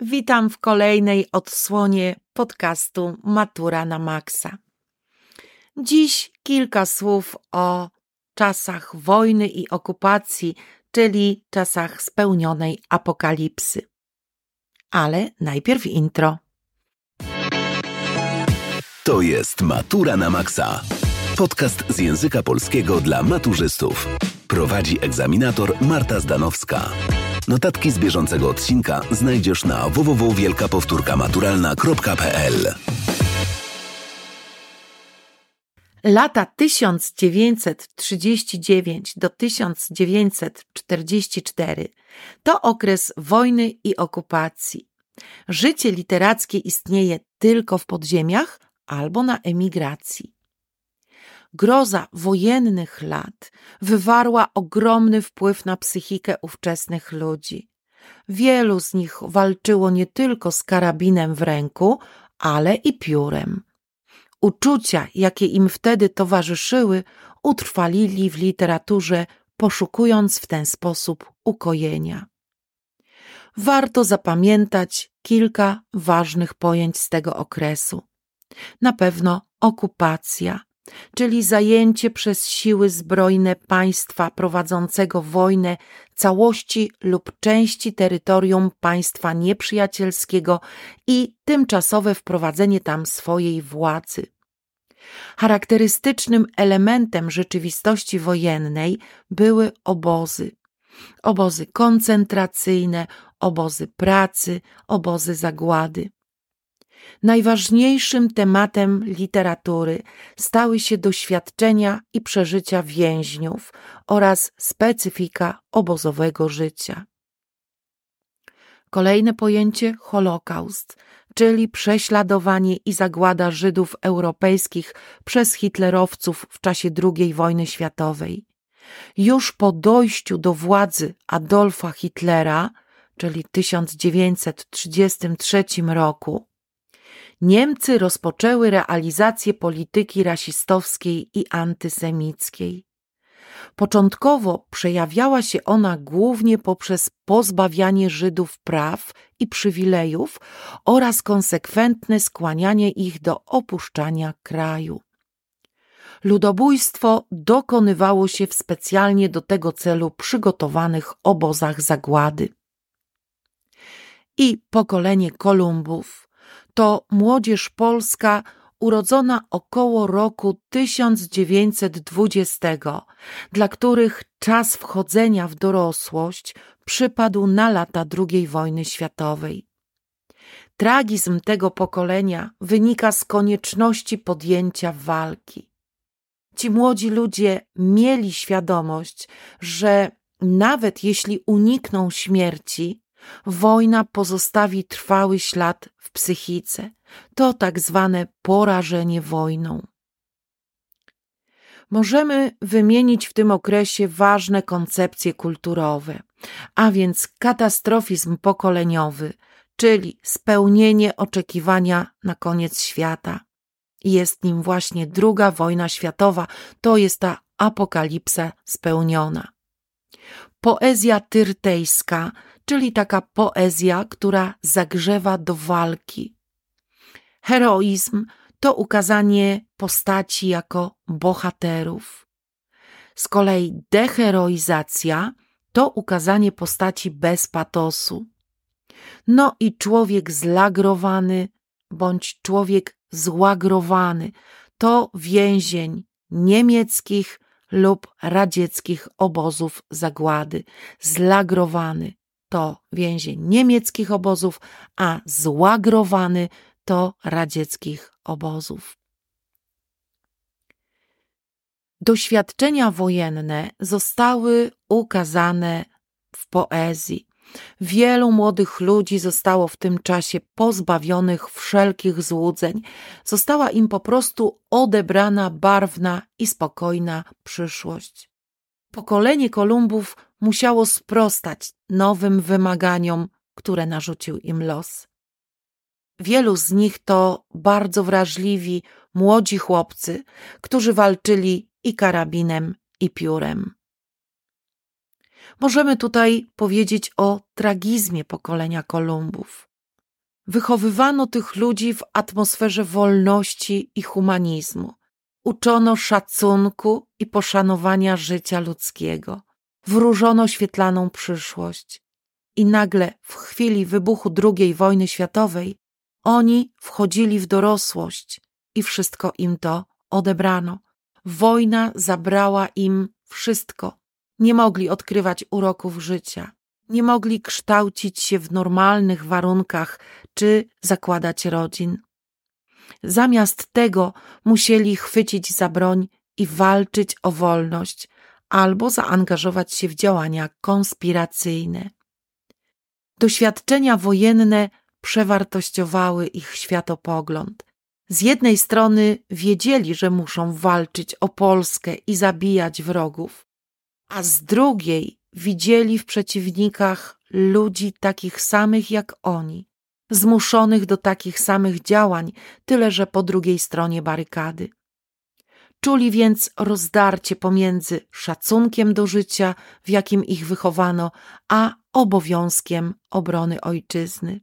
Witam w kolejnej odsłonie podcastu Matura na Maxa. Dziś kilka słów o czasach wojny i okupacji, czyli czasach spełnionej apokalipsy. Ale najpierw intro. To jest Matura na Maxa. Podcast z języka polskiego dla maturzystów. Prowadzi egzaminator Marta Zdanowska. Notatki z bieżącego odcinka znajdziesz na www.wielkapowtórkamaturalna.pl Lata 1939 do 1944 to okres wojny i okupacji. Życie literackie istnieje tylko w podziemiach albo na emigracji. Groza wojennych lat wywarła ogromny wpływ na psychikę ówczesnych ludzi. Wielu z nich walczyło nie tylko z karabinem w ręku, ale i piórem. Uczucia, jakie im wtedy towarzyszyły, utrwalili w literaturze, poszukując w ten sposób ukojenia. Warto zapamiętać kilka ważnych pojęć z tego okresu. Na pewno okupacja, czyli zajęcie przez siły zbrojne państwa prowadzącego wojnę całości lub części terytorium państwa nieprzyjacielskiego i tymczasowe wprowadzenie tam swojej władzy. Charakterystycznym elementem rzeczywistości wojennej były obozy. Obozy koncentracyjne, obozy pracy, obozy zagłady. Najważniejszym tematem literatury stały się doświadczenia i przeżycia więźniów oraz specyfika obozowego życia. Kolejne pojęcie Holokaust, czyli prześladowanie i zagłada Żydów europejskich przez hitlerowców w czasie II wojny światowej. Już po dojściu do władzy Adolfa Hitlera, czyli 1933 roku, Niemcy rozpoczęły realizację polityki rasistowskiej i antysemickiej. Początkowo przejawiała się ona głównie poprzez pozbawianie Żydów praw i przywilejów oraz konsekwentne skłanianie ich do opuszczania kraju. Ludobójstwo dokonywało się w specjalnie do tego celu przygotowanych obozach zagłady. I pokolenie Kolumbów to młodzież polska urodzona około roku 1920, dla których czas wchodzenia w dorosłość przypadł na lata II wojny światowej. Tragizm tego pokolenia wynika z konieczności podjęcia walki. Ci młodzi ludzie mieli świadomość, że nawet jeśli unikną śmierci, Wojna pozostawi trwały ślad w psychice. To tak zwane porażenie wojną. Możemy wymienić w tym okresie ważne koncepcje kulturowe, a więc katastrofizm pokoleniowy, czyli spełnienie oczekiwania na koniec świata. Jest nim właśnie druga wojna światowa, to jest ta apokalipsa spełniona. Poezja tyrtejska czyli taka poezja, która zagrzewa do walki. Heroizm to ukazanie postaci jako bohaterów. Z kolei deheroizacja to ukazanie postaci bez patosu. No i człowiek zlagrowany bądź człowiek złagrowany to więzień niemieckich lub radzieckich obozów zagłady, zlagrowany to więzień niemieckich obozów, a złagrowany to radzieckich obozów. Doświadczenia wojenne zostały ukazane w poezji. Wielu młodych ludzi zostało w tym czasie pozbawionych wszelkich złudzeń. Została im po prostu odebrana barwna i spokojna przyszłość. Pokolenie Kolumbów musiało sprostać nowym wymaganiom, które narzucił im los. Wielu z nich to bardzo wrażliwi, młodzi chłopcy, którzy walczyli i karabinem, i piórem. Możemy tutaj powiedzieć o tragizmie pokolenia Kolumbów. Wychowywano tych ludzi w atmosferze wolności i humanizmu. Uczono szacunku i poszanowania życia ludzkiego. Wróżono świetlaną przyszłość. I nagle, w chwili wybuchu II wojny światowej, oni wchodzili w dorosłość i wszystko im to odebrano. Wojna zabrała im wszystko. Nie mogli odkrywać uroków życia, nie mogli kształcić się w normalnych warunkach czy zakładać rodzin. Zamiast tego musieli chwycić za broń i walczyć o wolność albo zaangażować się w działania konspiracyjne. Doświadczenia wojenne przewartościowały ich światopogląd. Z jednej strony wiedzieli, że muszą walczyć o Polskę i zabijać wrogów, a z drugiej widzieli w przeciwnikach ludzi takich samych jak oni, zmuszonych do takich samych działań, tyle że po drugiej stronie barykady. Czuli więc rozdarcie pomiędzy szacunkiem do życia, w jakim ich wychowano, a obowiązkiem obrony ojczyzny.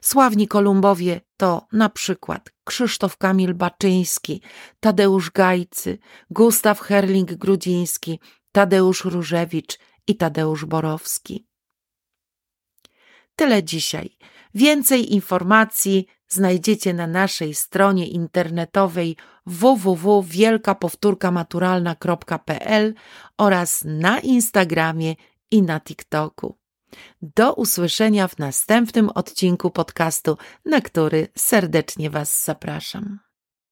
Sławni Kolumbowie to na przykład Krzysztof Kamil Baczyński, Tadeusz Gajcy, Gustaw Herling-Grudziński, Tadeusz Różewicz i Tadeusz Borowski. Tyle dzisiaj. Więcej informacji znajdziecie na naszej stronie internetowej www.wielkapowtórkamaturalna.pl oraz na Instagramie i na TikToku. Do usłyszenia w następnym odcinku podcastu, na który serdecznie Was zapraszam.